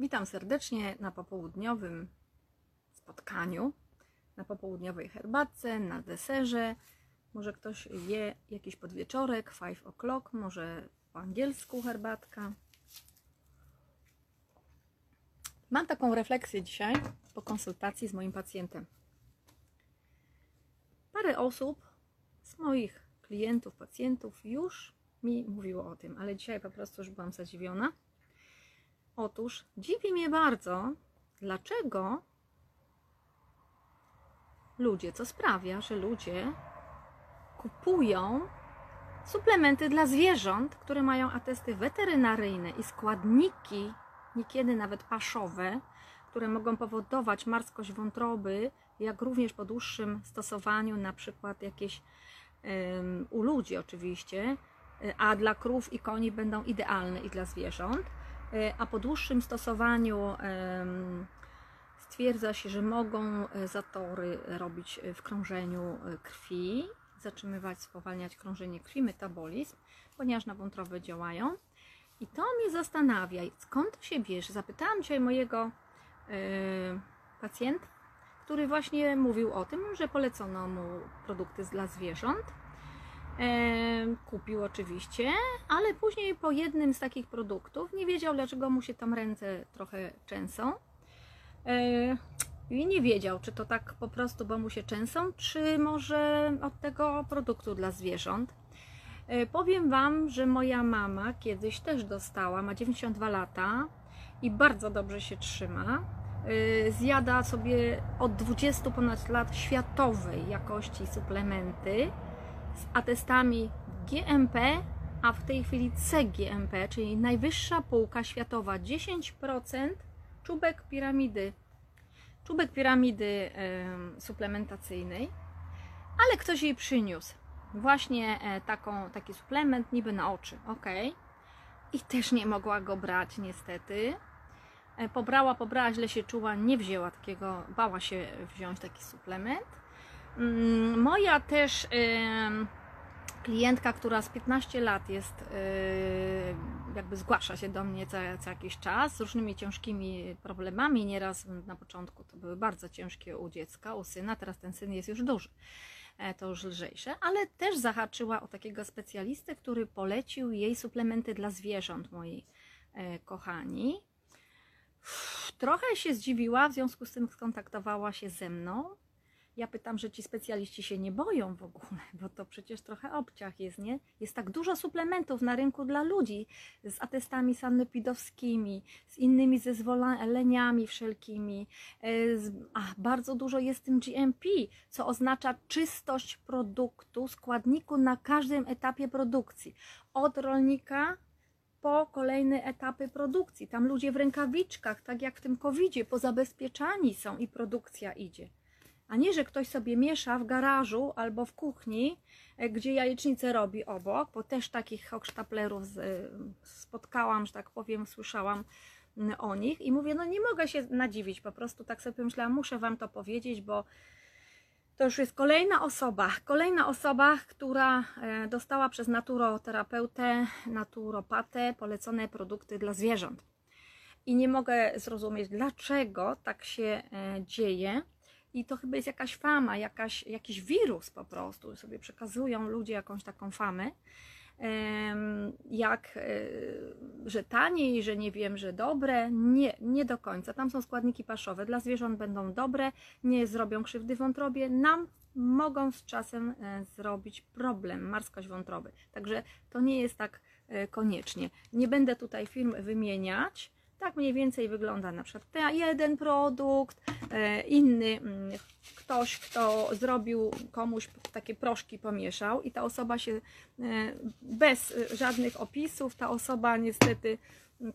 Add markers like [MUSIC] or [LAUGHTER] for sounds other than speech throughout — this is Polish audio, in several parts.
Witam serdecznie na popołudniowym spotkaniu, na popołudniowej herbatce, na deserze. Może ktoś je jakiś podwieczorek, five o'clock, może po angielsku herbatka. Mam taką refleksję dzisiaj po konsultacji z moim pacjentem. Parę osób z moich klientów, pacjentów już mi mówiło o tym, ale dzisiaj po prostu już byłam zadziwiona. Otóż dziwi mnie bardzo, dlaczego ludzie, co sprawia, że ludzie kupują suplementy dla zwierząt, które mają atesty weterynaryjne i składniki, niekiedy nawet paszowe, które mogą powodować marskość wątroby, jak również po dłuższym stosowaniu, na przykład jakieś um, u ludzi oczywiście, a dla krów i koni będą idealne i dla zwierząt, a po dłuższym stosowaniu stwierdza się, że mogą zatory robić w krążeniu krwi, zatrzymywać, spowalniać krążenie krwi, metabolizm, ponieważ na wątrobę działają. I to mnie zastanawia, skąd to się bierze. Zapytałam dzisiaj mojego pacjenta, który właśnie mówił o tym, że polecono mu produkty dla zwierząt. Kupił oczywiście, ale później po jednym z takich produktów nie wiedział, dlaczego mu się tam ręce trochę trzęsą. Yy, i nie wiedział, czy to tak po prostu, bo mu się częsą, czy może od tego produktu dla zwierząt. Powiem Wam, że moja mama kiedyś też dostała, ma 92 lata i bardzo dobrze się trzyma. Zjada sobie od 20 ponad lat światowej jakości suplementy z atestami GMP, a w tej chwili CGMP, czyli najwyższa półka światowa, 10% czubek piramidy czubek piramidy y, suplementacyjnej, ale ktoś jej przyniósł właśnie e, taką, taki suplement niby na oczy, ok. I też nie mogła go brać niestety. E, pobrała, pobrała, źle się czuła, nie wzięła takiego, bała się wziąć taki suplement. Mm, moja też y, klientka, która z 15 lat jest, yy, jakby zgłasza się do mnie co, co jakiś czas z różnymi ciężkimi problemami. Nieraz na początku to były bardzo ciężkie u dziecka, u syna, teraz ten syn jest już duży, e, to już lżejsze, ale też zahaczyła o takiego specjalistę, który polecił jej suplementy dla zwierząt, moi e, kochani. Trochę się zdziwiła, w związku z tym skontaktowała się ze mną ja pytam, że ci specjaliści się nie boją w ogóle, bo to przecież trochę obciach jest, nie? Jest tak dużo suplementów na rynku dla ludzi z atestami sanepidowskimi, z innymi zezwoleniami wszelkimi. E, a, bardzo dużo jest tym GMP, co oznacza czystość produktu, składniku na każdym etapie produkcji. Od rolnika po kolejne etapy produkcji. Tam ludzie w rękawiczkach, tak jak w tym COVID-zie, pozabezpieczani są i produkcja idzie a nie, że ktoś sobie miesza w garażu albo w kuchni, e, gdzie jajecznicę robi obok, bo też takich hochsztaplerów spotkałam, że tak powiem, słyszałam o nich i mówię, no nie mogę się nadziwić, po prostu tak sobie myślałam, muszę Wam to powiedzieć, bo to już jest kolejna osoba, kolejna osoba, która e, dostała przez naturoterapeutę, naturopatę polecone produkty dla zwierząt. I nie mogę zrozumieć, dlaczego tak się e, dzieje i to chyba jest jakaś fama, jakaś, jakiś wirus po prostu. Sobie przekazują ludzie jakąś taką famę, jak, e, że taniej, że nie wiem, że dobre. Nie, nie do końca. Tam są składniki paszowe. Dla zwierząt będą dobre, nie zrobią krzywdy wątrobie. Nam mogą z czasem e, zrobić problem, marskość wątroby. Także to nie jest tak e, koniecznie. Nie będę tutaj firm wymieniać, tak mniej więcej wygląda na przykład ten jeden produkt, e, inny mm, ktoś, kto zrobił komuś takie proszki pomieszał i ta osoba się e, bez żadnych opisów, ta osoba niestety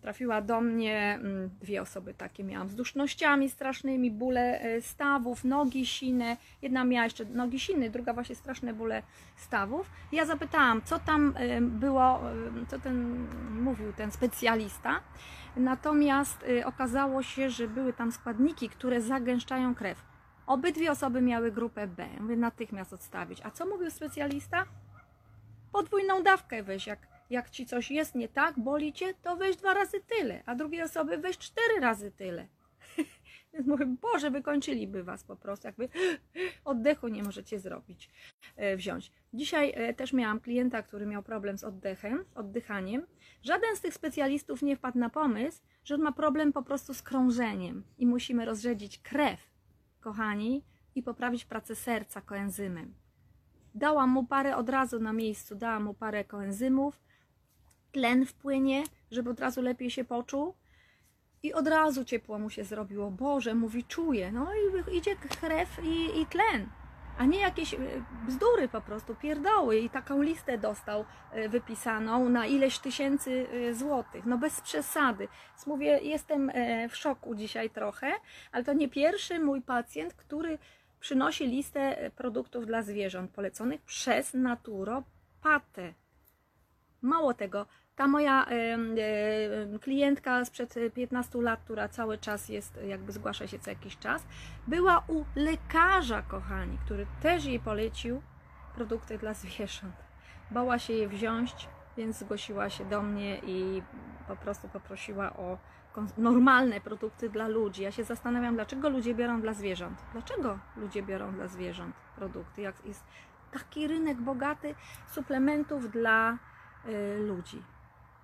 trafiła do mnie, mm, dwie osoby takie miałam z dusznościami strasznymi, bóle e, stawów, nogi sine, jedna miała jeszcze nogi siny, druga właśnie straszne bóle stawów. Ja zapytałam, co tam było, co ten mówił ten specjalista Natomiast y, okazało się, że były tam składniki, które zagęszczają krew. Obydwie osoby miały grupę B. Mówię, natychmiast odstawić. A co mówił specjalista? Podwójną dawkę weź, jak, Jak ci coś jest nie tak, boli cię, to weź dwa razy tyle, a drugiej osoby weź cztery razy tyle. Więc mówię, Boże, wykończyliby was po prostu, jakby [GASPS] oddechu nie możecie zrobić, e, wziąć. Dzisiaj e, też miałam klienta, który miał problem z oddechem, oddychaniem. Żaden z tych specjalistów nie wpadł na pomysł, że on ma problem po prostu z krążeniem i musimy rozrzedzić krew, kochani, i poprawić pracę serca koenzymem. Dałam mu parę od razu na miejscu, dałam mu parę koenzymów, tlen wpłynie, żeby od razu lepiej się poczuł i od razu ciepło mu się zrobiło. Boże, mówi, czuje. No i idzie krew i, i tlen. A nie jakieś e, bzdury po prostu, pierdoły. I taką listę dostał e, wypisaną na ileś tysięcy e, złotych. No bez przesady. Więc mówię, jestem w szoku dzisiaj trochę, ale to nie pierwszy mój pacjent, który przynosi listę produktów dla zwierząt poleconych przez naturopatę. Mało tego, ta moja klientka sprzed 15 lat, która cały czas jest, jakby zgłasza się co jakiś czas, była u lekarza, kochani, który też jej polecił produkty dla zwierząt. Bała się je wziąć, więc zgłosiła się do mnie i po prostu poprosiła o normalne produkty dla ludzi. Ja się zastanawiam, dlaczego ludzie biorą dla zwierząt. Dlaczego ludzie biorą dla zwierząt produkty? Jak jest taki rynek bogaty suplementów dla y, ludzi.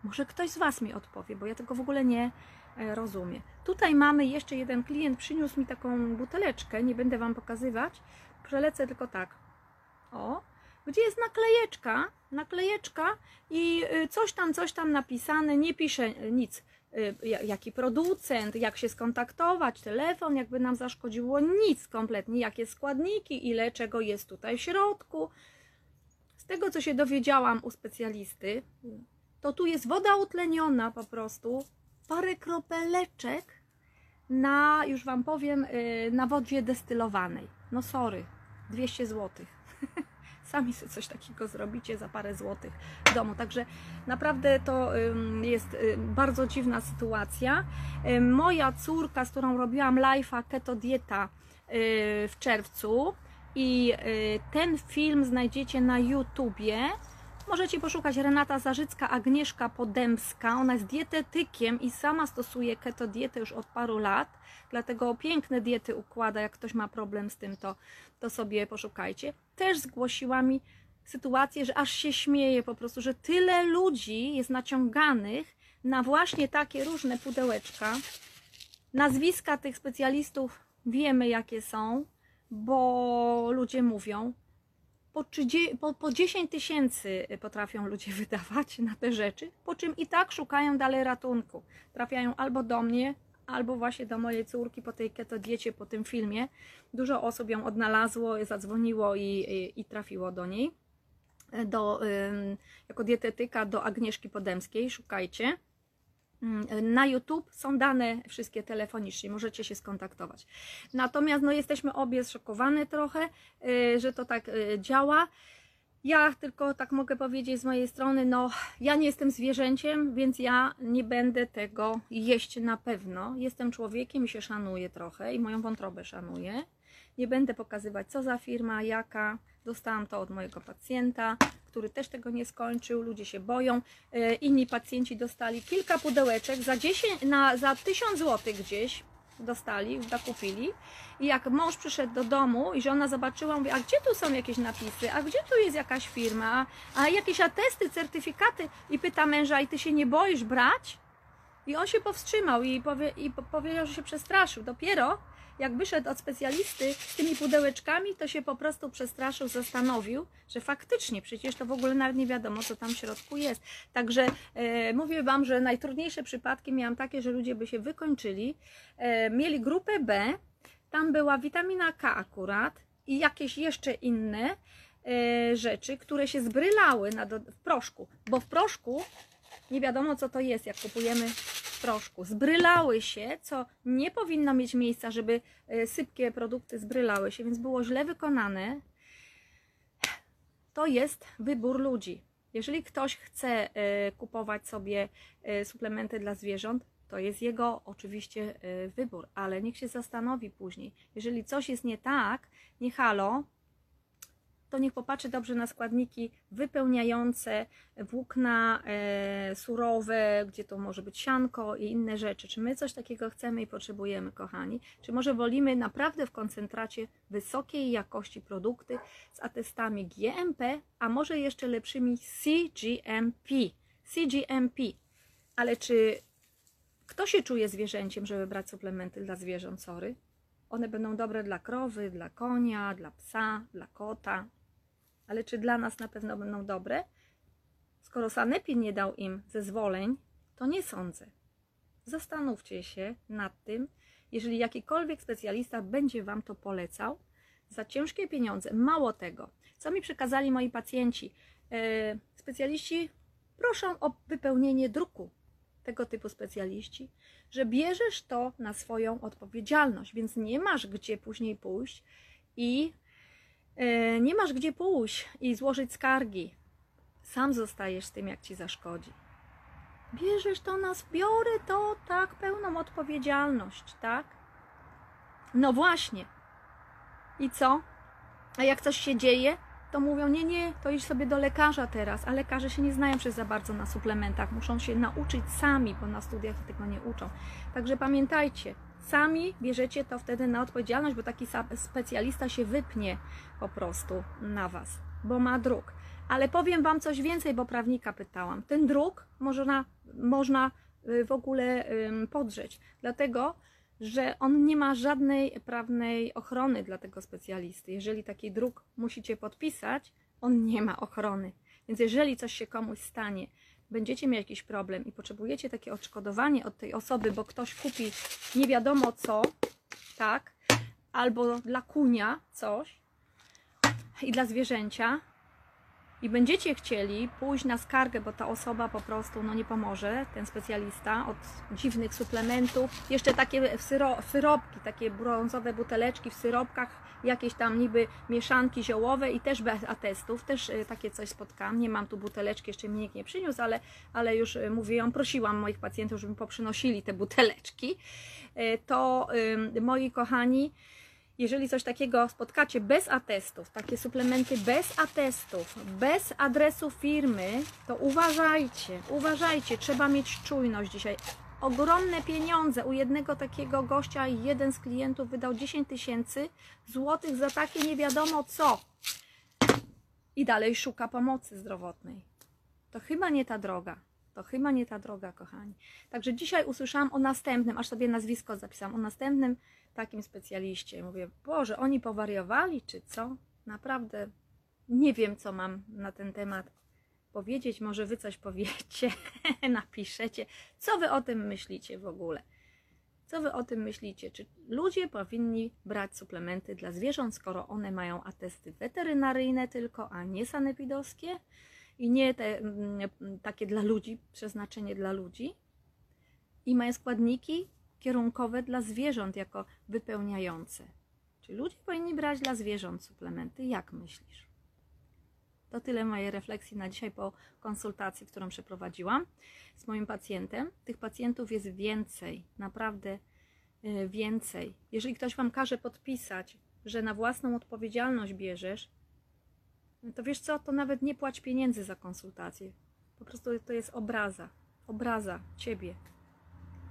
Może ktoś z Was mi odpowie, bo ja tego w ogóle nie e, rozumiem. Tutaj mamy jeszcze jeden klient, przyniósł mi taką buteleczkę, nie będę Wam pokazywać, przelecę tylko tak. O, gdzie jest naklejeczka, naklejeczka i y, coś tam, coś tam napisane, nie pisze nic. Y, jaki producent, jak się skontaktować, telefon, jakby nam zaszkodziło, nic kompletnie, jakie składniki, ile czego jest tutaj w środku. Z tego, co się dowiedziałam u specjalisty, to tu jest woda utleniona po prostu, parę kropeleczek na, już Wam powiem, y, na wodzie destylowanej. No sorry, 200 zł. [LAUGHS] Sami sobie coś takiego zrobicie za parę złotych w domu. Także naprawdę to jest y, bardzo dziwna sytuacja. Moja córka, z którą robiłam live'a Keto Dieta y, w czerwcu i ten film znajdziecie na YouTubie Możecie poszukać Renata Zarzycka, Agnieszka Podemska. Ona jest dietetykiem i sama stosuje keto dietę już od paru lat, dlatego piękne diety układa. Jak ktoś ma problem z tym, to, to sobie poszukajcie. Też zgłosiła mi sytuację, że aż się śmieje po prostu, że tyle ludzi jest naciąganych na właśnie takie różne pudełeczka. Nazwiska tych specjalistów wiemy, jakie są, bo ludzie mówią, po, 30, po, po 10 tysięcy potrafią ludzie [LAUGHS] wydawać na te rzeczy, po czym i tak szukają dalej ratunku. Trafiają albo do mnie, albo właśnie do mojej córki po tej keto diecie, po tym filmie. Dużo osób ją odnalazło, zadzwoniło i, i, i trafiło do niej. Do, jako dietetyka do Agnieszki Podemskiej, szukajcie. Mm, na YouTube są dane wszystkie telefonicznie, możecie się skontaktować. Natomiast no, jesteśmy obie zszokowane trochę, y, że to tak y, działa. Ja tylko tak mogę powiedzieć z mojej strony, no ja nie jestem zwierzęciem, więc ja nie będę tego jeść na pewno. Jestem człowiekiem i się szanuję trochę i moją wątrobę szanuję. Nie będę pokazywać co za firma, jaka. Dostałam to od mojego pacjenta który też tego nie skończył, ludzie się boją. E, inni pacjenci dostali kilka pudełeczek za, 10, na, za 1000 zł gdzieś dostali, zakupili. I jak mąż przyszedł do domu i żona zobaczyła, mówi, a gdzie tu są jakieś napisy, a gdzie tu jest jakaś firma, a jakieś atesty, certyfikaty i pyta męża, i ty się nie boisz brać? I on się powstrzymał i, powie, i powiedział, że się przestraszył. Dopiero jak wyszedł od specjalisty z tymi pudełeczkami, to się po prostu przestraszył, zastanowił, że faktycznie przecież to w ogóle nawet nie wiadomo, co tam w środku jest. Także e, mówię Wam, że najtrudniejsze przypadki miałam takie, że ludzie by się wykończyli, e, mieli grupę B, tam była witamina K akurat i jakieś jeszcze inne e, rzeczy, które się zbrylały na do, w proszku, bo w proszku nie wiadomo co to jest, jak kupujemy proszku zbrylały się, co nie powinno mieć miejsca, żeby e, sypkie produkty zbrylały się, więc było źle wykonane. To jest wybór ludzi. Jeżeli ktoś chce e, kupować sobie e, suplementy dla zwierząt, to jest jego oczywiście wybór, ale niech się zastanowi później. Jeżeli coś jest nie tak, nie halo, to niech popatrzy dobrze na składniki wypełniające włókna e, surowe, gdzie to może być sianko i inne rzeczy. Czy my coś takiego chcemy i potrzebujemy, kochani? Czy może wolimy naprawdę w koncentracie wysokiej jakości produkty z atestami GMP, a może jeszcze lepszymi CGMP? CGMP. Ale czy kto się czuje zwierzęciem, żeby brać suplementy dla zwierząt, sorry? One będą dobre dla krowy, dla konia, dla psa, dla kota. Ale czy dla nas na pewno będą dobre? Skoro Sanepin nie dał im zezwoleń, to nie sądzę. Zastanówcie się nad tym, jeżeli jakikolwiek specjalista będzie Wam to polecał za ciężkie pieniądze. Mało tego, co mi przekazali moi pacjenci, e, specjaliści proszą o wypełnienie druku tego typu specjaliści, że bierzesz to na swoją odpowiedzialność, więc nie masz gdzie później pójść i nie masz gdzie pójść i złożyć skargi. Sam zostajesz z tym, jak ci zaszkodzi. Bierzesz to na zbiory, to tak, pełną odpowiedzialność, tak? No właśnie. I co? A jak coś się dzieje, to mówią, nie, nie, to idź sobie do lekarza teraz, a lekarze się nie znają przez za bardzo na suplementach, muszą się nauczyć sami, bo na studiach tego nie uczą. Także pamiętajcie, sami bierzecie to wtedy na odpowiedzialność, bo taki specjalista się wypnie po prostu na Was, bo ma druk. Ale powiem Wam coś więcej, bo prawnika pytałam. Ten druk można, można y, w ogóle podrzeć, dlatego że on nie ma żadnej prawnej ochrony dla tego specjalisty. Jeżeli taki druk musicie podpisać, on nie ma ochrony. Więc jeżeli coś się komuś stanie, będziecie mieli jakiś problem i potrzebujecie takie odszkodowanie od tej osoby, bo ktoś kupi nie wiadomo co, tak, albo dla kunia coś i dla zwierzęcia, i będziecie chcieli pójść na skargę, bo ta osoba po prostu no, nie pomoże, ten specjalista, od dziwnych suplementów, jeszcze takie syro, takie brązowe buteleczki w syropkach, jakieś tam niby mieszanki ziołowe i też bez atestów, też y, takie coś spotkałam, nie mam tu buteleczki, jeszcze mi nikt nie przyniósł, ale, ale już y, mówiłam, prosiłam moich pacjentów, żeby poprzynosili te buteleczki, y, to moi kochani, jeżeli coś takiego spotkacie bez atestów, takie suplementy bez atestów, bez adresu firmy, to uważajcie, uważajcie, trzeba mieć czujność dzisiaj. Ogromne pieniądze. U jednego takiego gościa jeden z klientów wydał 10 tysięcy złotych za takie nie wiadomo co. I dalej szuka pomocy zdrowotnej. To chyba nie ta droga. To chyba nie ta droga, kochani. Także dzisiaj usłyszałam o następnym, aż sobie nazwisko zapisałam, o następnym takim specjaliście. Mówię, Boże, oni powariowali, czy co? Naprawdę nie wiem, co mam na ten temat powiedzieć. Może wy coś powiecie, [LAUGHS] napiszecie. Co wy o tym myślicie w ogóle? Co wy o tym myślicie? Czy ludzie powinni brać suplementy dla zwierząt, skoro one mają atesty weterynaryjne tylko, a nie sanepidowskie? I nie te mm, takie dla ludzi, przeznaczenie dla ludzi? I mają składniki kierunkowe dla zwierząt jako wypełniające. Czy ludzie powinni brać dla zwierząt suplementy? Jak myślisz? To tyle mojej refleksji na dzisiaj po konsultacji, którą przeprowadziłam z moim pacjentem. Tych pacjentów jest więcej, naprawdę y, więcej. Jeżeli ktoś Wam każe podpisać, że na własną odpowiedzialność bierzesz, to wiesz co, to nawet nie płać pieniędzy za konsultację. Po prostu to jest obraza, obraza Ciebie,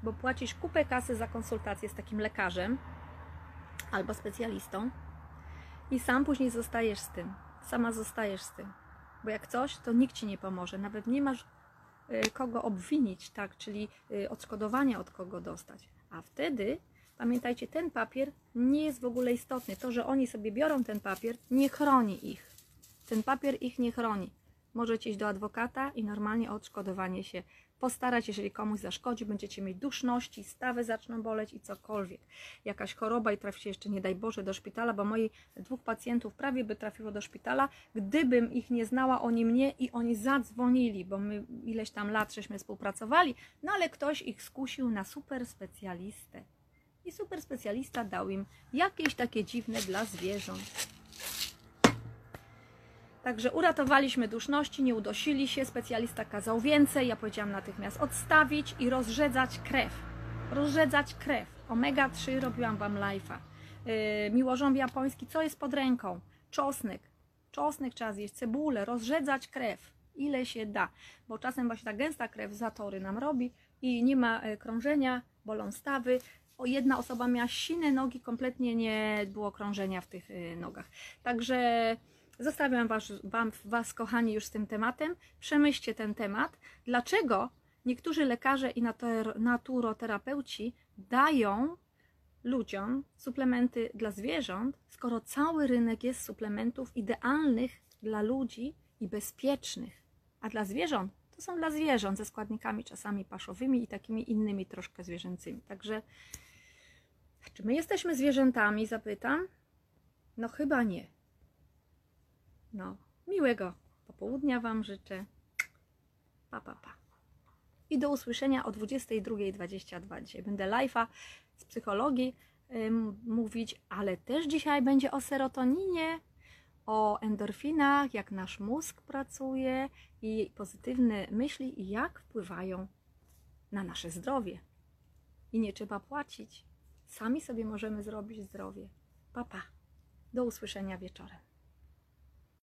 bo płacisz kupę kasy za konsultację z takim lekarzem albo specjalistą i sam później zostajesz z tym, sama zostajesz z tym. Bo jak coś, to nikt ci nie pomoże, nawet nie masz y, kogo obwinić, tak, czyli y, odszkodowania od kogo dostać. A wtedy pamiętajcie, ten papier nie jest w ogóle istotny. To, że oni sobie biorą ten papier, nie chroni ich. Ten papier ich nie chroni. Możecie iść do adwokata i normalnie o odszkodowanie się postarać, jeżeli komuś zaszkodzi, będziecie mieć duszności, stawy zaczną boleć i cokolwiek. Jakaś choroba i traficie jeszcze, nie daj Boże, do szpitala, bo moi dwóch pacjentów prawie by trafiło do szpitala, gdybym ich nie znała, oni mnie i oni zadzwonili, bo my ileś tam lat żeśmy współpracowali, no ale ktoś ich skusił na super specjalistę. I super specjalista dał im jakieś takie dziwne dla zwierząt. Także uratowaliśmy duszności, nie udosili się, specjalista kazał więcej, ja powiedziałam natychmiast odstawić i rozrzedzać krew. Rozrzedzać krew. Omega 3 robiłam Wam live'a. Yy, miłożąb japoński, co jest pod ręką? Czosnek. Czosnek trzeba zjeść, cebulę, rozrzedzać krew, ile się da, bo czasem właśnie ta gęsta krew zatory nam robi i nie ma e, krążenia, bolą stawy. O, jedna osoba miała sine nogi, kompletnie nie było krążenia w tych e, nogach. Także zostawiam was, was, kochani, już z tym tematem. Przemyślcie ten temat. Dlaczego niektórzy lekarze i natur- naturoterapeuci dają ludziom suplementy dla zwierząt, skoro cały rynek jest suplementów idealnych dla ludzi i bezpiecznych, a dla zwierząt to są dla zwierząt ze składnikami czasami paszowymi i takimi innymi troszkę zwierzęcymi. Także czy my jesteśmy zwierzętami? Zapytam. No chyba nie. No, miłego popołudnia Wam życzę. Pa, pa, pa. I do usłyszenia o 22.22. Dzisiaj będę live'a z psychologii mówić, ale też dzisiaj będzie o serotoninie, o endorfinach, jak nasz mózg pracuje i pozytywne myśli i jak wpływają na nasze zdrowie. I nie trzeba płacić. Sami sobie możemy zrobić zdrowie. Pa, pa. Do usłyszenia wieczorem.